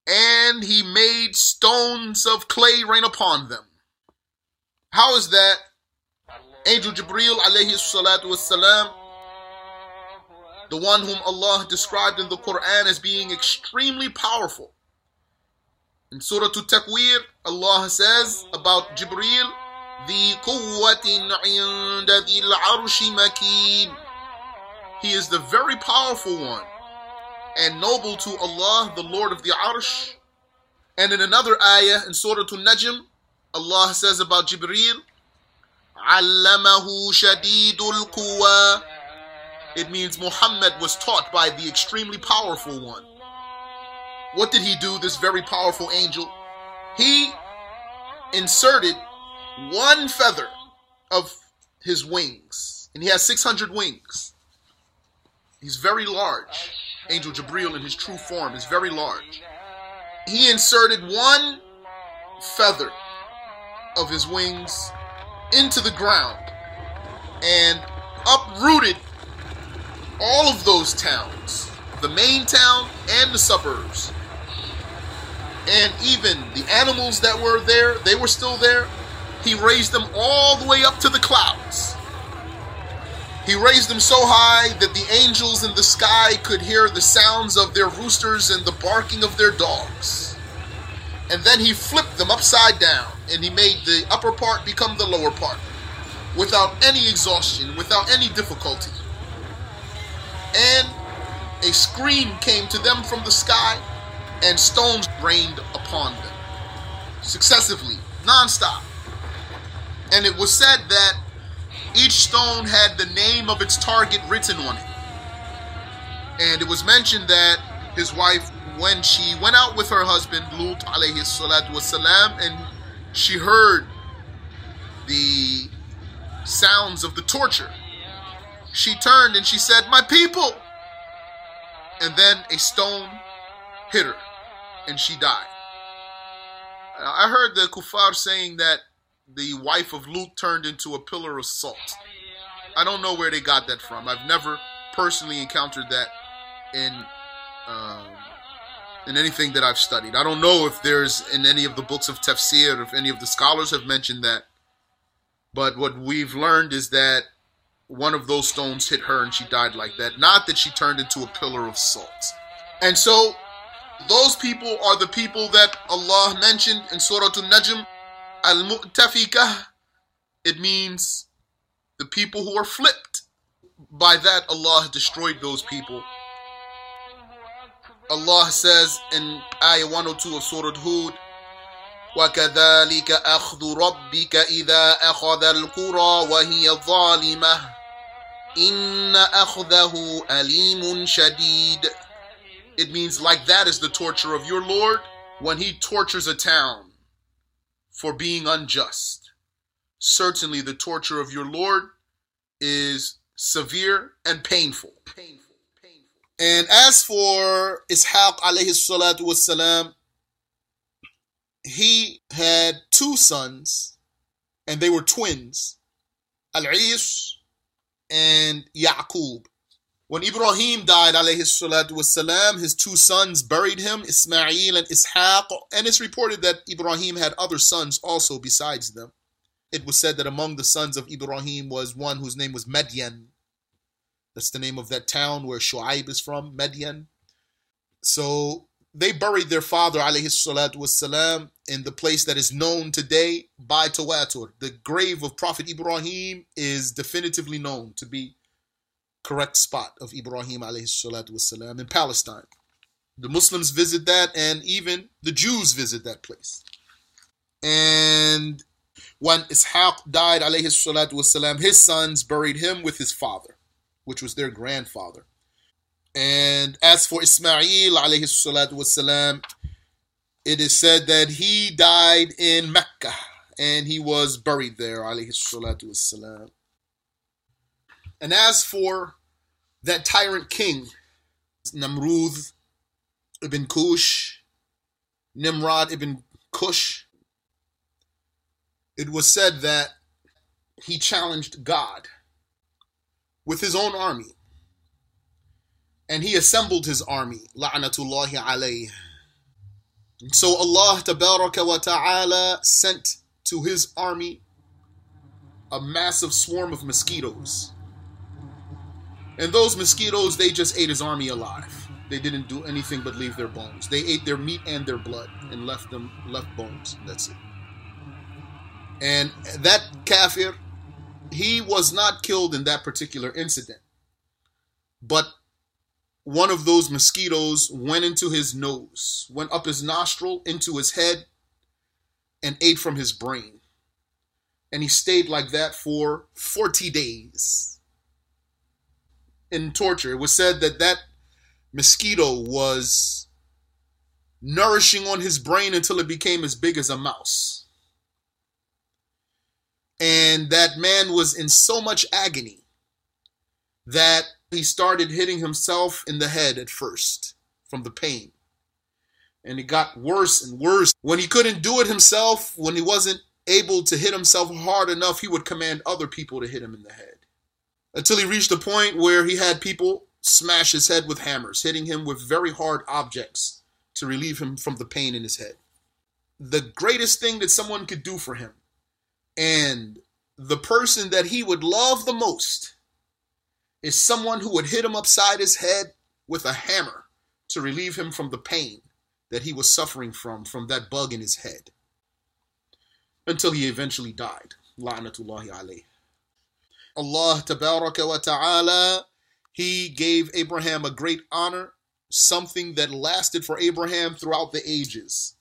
and He made stones of clay rain upon them. How is that? Angel Jibreel alayhi salatu wassalam, the one whom Allah described in the Quran as being extremely powerful. In Surah At-Takwir, Allah says about Jibreel, ذي قوة عند ذي العرش مكين. He is the very powerful one and noble to Allah, the Lord of the Arsh. And in another ayah in Surah An-Najm, Allah says about Jibreel, Allamahu Shadidul Quwa. It means Muhammad was taught by the extremely powerful one. What did he do, this very powerful angel? He inserted one feather of his wings, and he has 600 wings. He's very large. Angel Jabril in his true form is very large. He inserted one feather of his wings into the ground and uprooted all of those towns, the main town and the suburbs. And even the animals that were there, they were still there. He raised them all the way up to the clouds. He raised them so high that the angels in the sky could hear the sounds of their roosters and the barking of their dogs. And then he flipped them upside down and he made the upper part become the lower part without any exhaustion, without any difficulty. And a scream came to them from the sky and stones rained upon them successively, non-stop. And it was said that each stone had the name of its target written on it. And it was mentioned that his wife, when she went out with her husband, Lut alayhi salatu and she heard the sounds of the torture, she turned and she said, My people! And then a stone hit her and she died. I heard the kuffar saying that the wife of Lut turned into a pillar of salt. I don't know where they got that from. I've never personally encountered that in um, in anything that I've studied. I don't know if there's in any of the books of tafsir, if any of the scholars have mentioned that. But what we've learned is that one of those stones hit her and she died like that. Not that she turned into a pillar of salt. And so those people are the people that Allah mentioned in Surah An-Najm, Al-Mu'tafikah. It means the people who are flipped. By that, Allah destroyed those people. Allah says in Ayah 102 of Surah Hud, وكذلك أخذ ربك إذا أخذ القرى وهي ظالمة إن أخذه أليم شديد It means like that is the torture of your Lord when he tortures a town for being unjust. Certainly the torture of your Lord is severe and painful. Painful. And as for Ishaq alayhi salatu wasalam, he had two sons, and they were twins, Al-Is and Yaqub. When Ibrahim died, alayhi salatu wasalam, his two sons buried him, Ismail and Ishaq, and it's reported that Ibrahim had other sons also besides them. It was said that among the sons of Ibrahim was one whose name was Medyan. That's the name of that town where Shu'aib is from, Medyan. So they buried their father, alayhi salatu wasalam, in the place that is known today by Tawatur. The grave of Prophet Ibrahim is definitively known to be correct spot of Ibrahim alayhi salatu wasalam in Palestine. The Muslims visit that, and even the Jews visit that place. And when Ishaq died, alayhi salatu wasalam, his sons buried him with his father, which was their grandfather. And as for Ismail, alayhi salatu wasalam, it is said that he died in Mecca and he was buried there, alayhi salatu wasalam. And as for that tyrant king, Namrud ibn Kush, Nimrod ibn Kush, it was said that he challenged God with his own army. And he assembled his army, la'natullahi. So Allah wa ta'ala sent to his army a massive swarm of mosquitoes. And those mosquitoes, they just ate his army alive. They didn't do anything but leave their bones. They ate their meat and their blood and left them left bones. That's it. And that kafir, he was not killed in that particular incident. But one of those mosquitoes went into his nose, went up his nostril, into his head, and ate from his brain. And he stayed like that for 40 days in torture. It was said that that mosquito was nourishing on his brain until it became as big as a mouse. And that man was in so much agony that he started hitting himself in the head at first from the pain. And it got worse and worse. When he couldn't do it himself, when he wasn't able to hit himself hard enough, he would command other people to hit him in the head. Until he reached a point where he had people smash his head with hammers, hitting him with very hard objects to relieve him from the pain in his head. The greatest thing that someone could do for him and the person that he would love the most is someone who would hit him upside his head with a hammer to relieve him from the pain that he was suffering from from that bug in his head until he eventually died. La'natullahi alayh Allah tabaraka wa ta'ala he gave Abraham a great honor something that lasted for Abraham throughout the ages.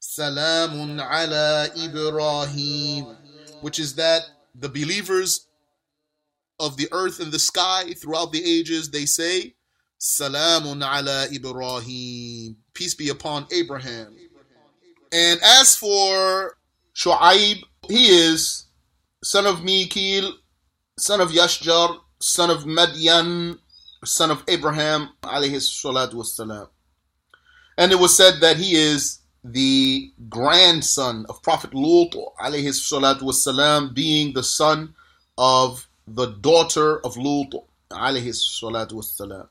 Salamun ala ibrahim which is that the believers of the earth and the sky throughout the ages, they say, Salamun ala Ibrahim. Peace be upon Abraham. And as for Shu'aib, he is son of Mikil, son of Yashjar, son of Madian, son of Abraham, alayhi salatu wassalam. And it was said that he is the grandson of Prophet Lut, alayhi salatu wasalam, being the son of the daughter of Lut, alayhi salatu wasalam.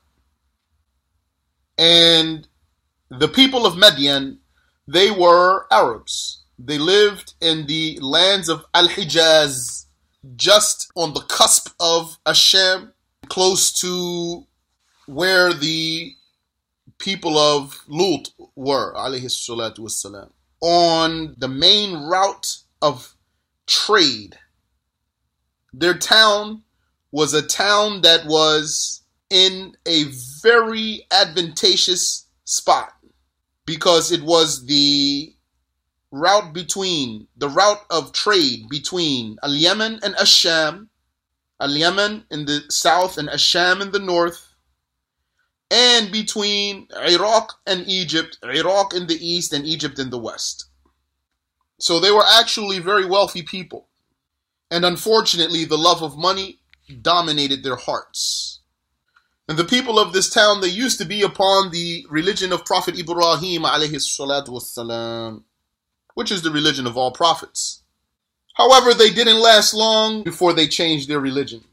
And the people of Madian, they were Arabs. They lived in the lands of Al Hijaz, just on the cusp of Asham, close to where the people of Lut were, on the main route of trade. Their town was a town that was in a very advantageous spot because it was the route between the route of trade between Al Yemen and Asham, Al Yemen in the south and Asham in the north, and between Iraq and Egypt, Iraq in the east and Egypt in the west. So they were actually very wealthy people. And unfortunately, the love of money dominated their hearts. And the people of this town, they used to be upon the religion of Prophet Ibrahim which is the religion of all prophets. However, they didn't last long before they changed their religion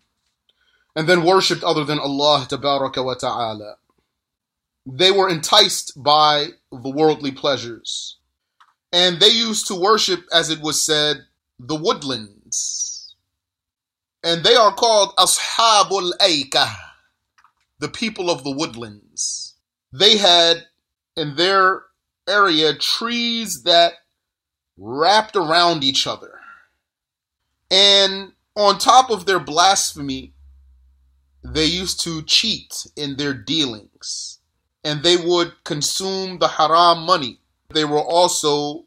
and then worshipped other than Allah ta'ala they were enticed by the worldly pleasures. And they used to worship, as it was said, the woodlands. And they are called Ashabul Aika, the people of the woodlands. They had in their area trees that wrapped around each other. And on top of their blasphemy, they used to cheat in their dealings and they would consume the haram money. They were also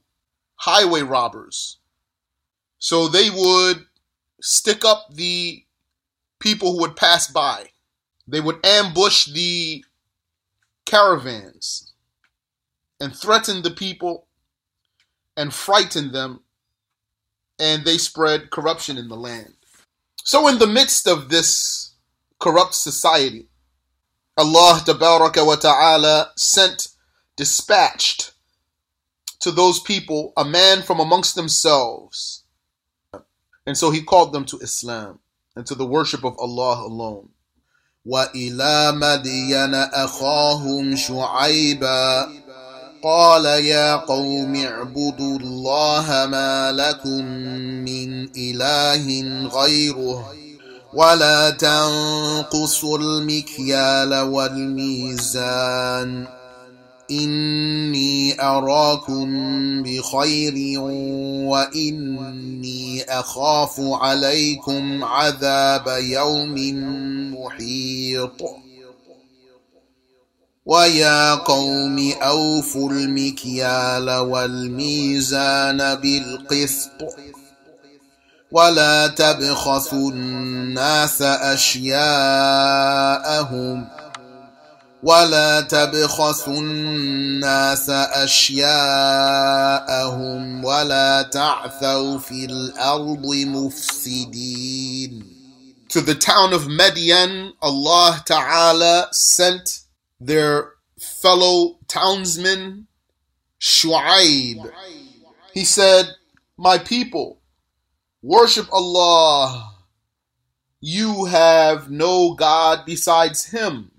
highway robbers. So they would stick up the people who would pass by. They would ambush the caravans and threaten the people and frighten them, and they spread corruption in the land. So, in the midst of this corrupt society, Allah wa ta'ala sent, dispatched to those people a man from amongst themselves. And so he called them to Islam and to the worship of Allah alone. وإلى مدين أخاهم شعيبا قال يا قوم اعبدوا الله ما لكم من إله غيره ولا تنقصوا المكيال والميزان. إني أراكم بخير وإني أخاف عليكم عذاب يوم محيط. ويا قوم أوفوا المكيال والميزان بالقسط. ولا تبخسوا الناس أشياءهم ولا تبخسوا الناس أشياءهم ولا تعثوا في الأرض مفسدين To the town of Median, Allah Ta'ala sent their fellow townsman Shu'aib. He said, My people, worship Allah. You have no God besides Him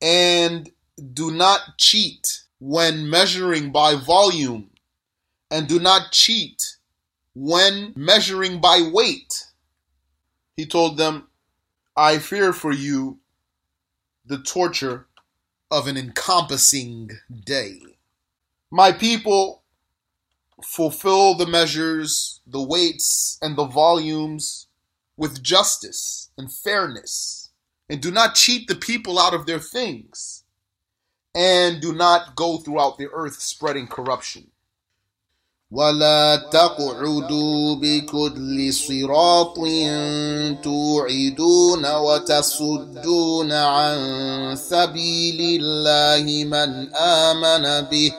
and do not cheat when measuring by volume, and do not cheat when measuring by weight. He told them, I fear for you the torture of an encompassing day. My people, fulfill the measures, the weights, and the volumes with justice and fairness and do not cheat the people out of their things, and do not go throughout the earth spreading corruption. ولا تقعدوا بكل صراط توعدون وتصدون عن سبيل الله من آمن به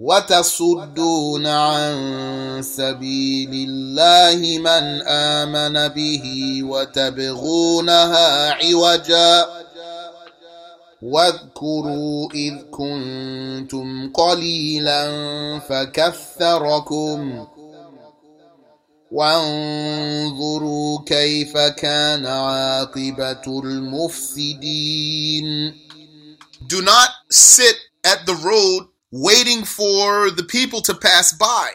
وتصدون عن سبيل الله من آمن به وتبغونها عوجا واذكروا إذ كنتم قليلا فكثركم وانظروا كيف كان عاقبة المفسدين Do not sit at the road waiting for the people to pass by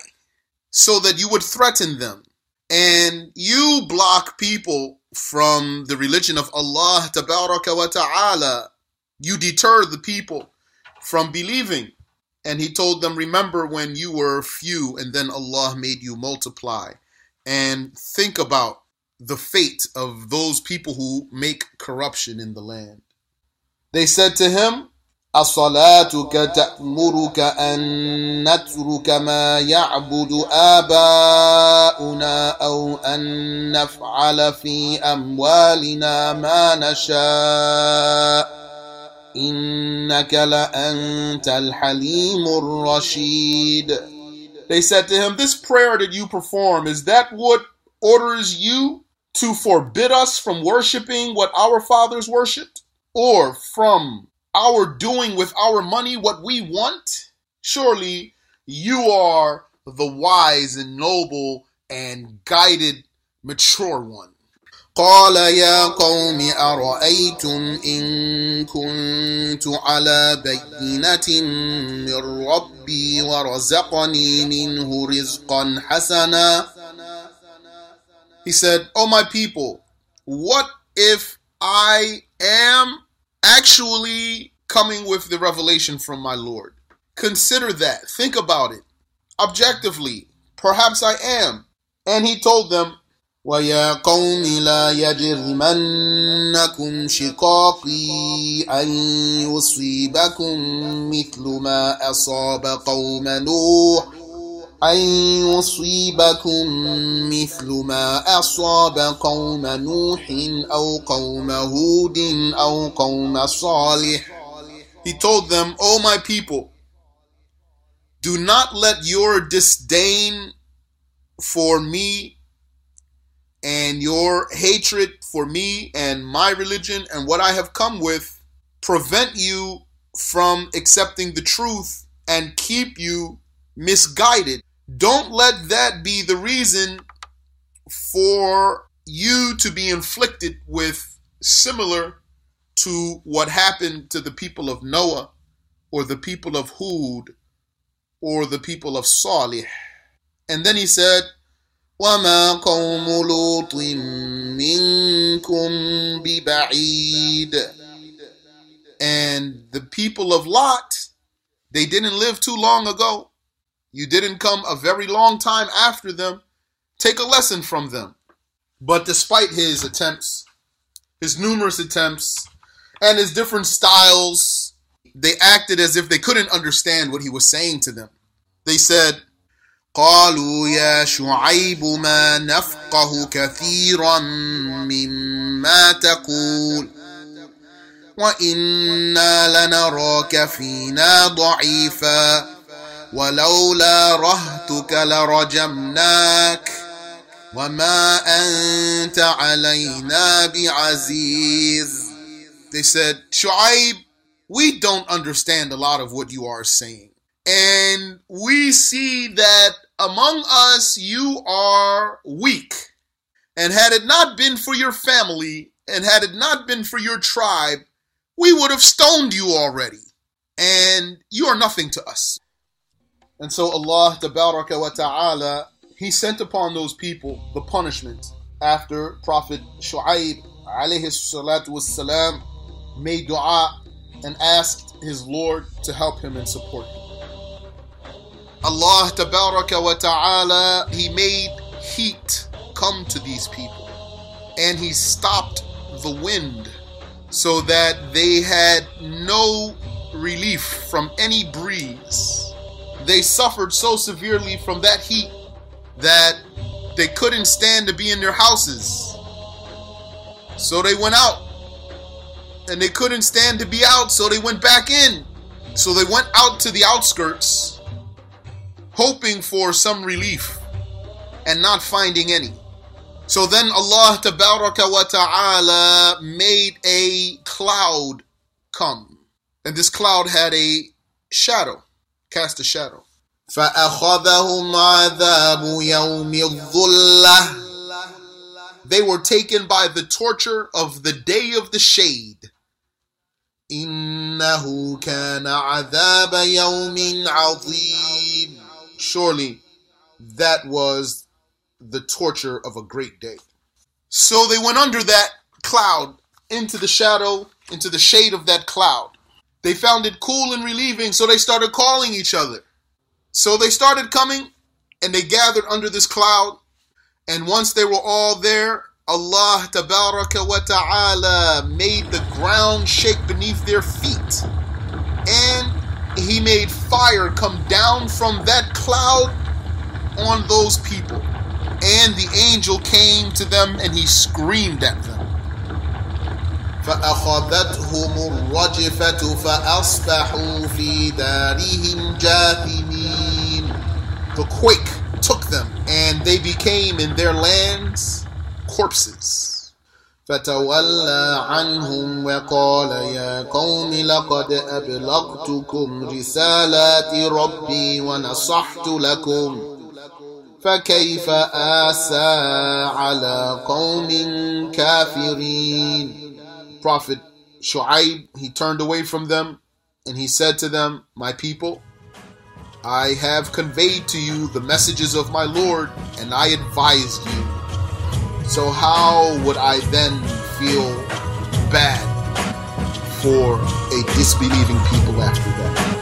so that you would threaten them. And you block people from the religion of Allah wa ta'ala. You deter the people from believing. And he told them, Remember when you were few and then Allah made you multiply. And think about the fate of those people who make corruption in the land. They said to him, أصلاتك تأمرك أن نترك ما يعبد آباؤنا أو أن نفعل في أموالنا ما نشاء إنك لأنت الحليم الرشيد They said to him, This prayer that you perform, is that what orders you to forbid us from worshiping what our fathers worshipped? Or from our doing with our money what we want? Surely you are the wise and noble and guided mature one. قال يا قوم أرأيتم إن كنت على بينة من ربي ورزقني منه رزقا حسنا He said, Oh my people, what if I am actually coming with the revelation from my Lord. Consider that. Think about it. Objectively, perhaps I am. And he told them, ويا قوم لا يجرمنكم شقاقي أن يصيبكم مثل ما أصاب قوم نوح أن يصيبكم مثل ما أصاب قوم نوح أو قوم هود أو قوم صالح He told them, O my people, do not let your disdain for me and your hatred for me and my religion and what I have come with prevent you from accepting the truth and keep you misguided. Don't let that be the reason for you to be inflicted with similar to what happened to the people of Noah or the people of Hud or the people of Salih. And then he said, وما قوم لوط منكم ببعيد And the people of Lot, they didn't live too long ago. You didn't come a very long time after them. Take a lesson from them. But despite his attempts, his numerous attempts, and his different styles, they acted as if they couldn't understand what he was saying to them. They said, قالوا يا شعيب ما نفقه كثيرا مما تقول وإنا لنراك فينا ضعيفا ولولا رهتك لرجمناك وما أنت علينا بعزيز They said, Shu'aib, we don't understand a lot of what you are saying. And we see that among us you are weak. And had it not been for your family, and had it not been for your tribe, we would have stoned you already. And you are nothing to us. And so Allah wa Ta'ala, He sent upon those people the punishment after Prophet Shu'aib alayhi salatu wassalam made dua and asked his Lord to help him and support him. Allah Tabaraka wa Ta'ala, He made heat come to these people. And He stopped the wind so that they had no relief from any breeze. They suffered so severely from that heat that they couldn't stand to be in their houses. So they went out. And they couldn't stand to be out, so they went back in. So they went out to the outskirts hoping for some relief and not finding any. So then Allah wa Ta'ala made a cloud come. And this cloud had a shadow, cast a shadow. فأخذهم عذاب يوم الظلة They were taken by the torture of the day of the shade. إنه كان عذاب يوم عظيم Surely that was the torture of a great day. So they went under that cloud, into the shadow, into the shade of that cloud. They found it cool and relieving, so they started calling each other. So they started coming and they gathered under this cloud. And once they were all there, Allah wa Ta'ala made the ground shake beneath their feet. And He made fire come down from that cloud on those people. And the angel came to them and he screamed at them. فأخذتهم الرجفة فأصبحوا في دارهم جاثمين. The quake took them and they became in their lands corpses. فتولى عنهم وقال يا قوم لقد أبلغتكم رسالات ربي ونصحت لكم. فكيف آسى على قوم كافرين؟ Prophet Shu'aib, he turned away from them and he said to them, My people, I have conveyed to you the messages of my Lord and I advised you. So how would I then feel bad for a disbelieving people after that?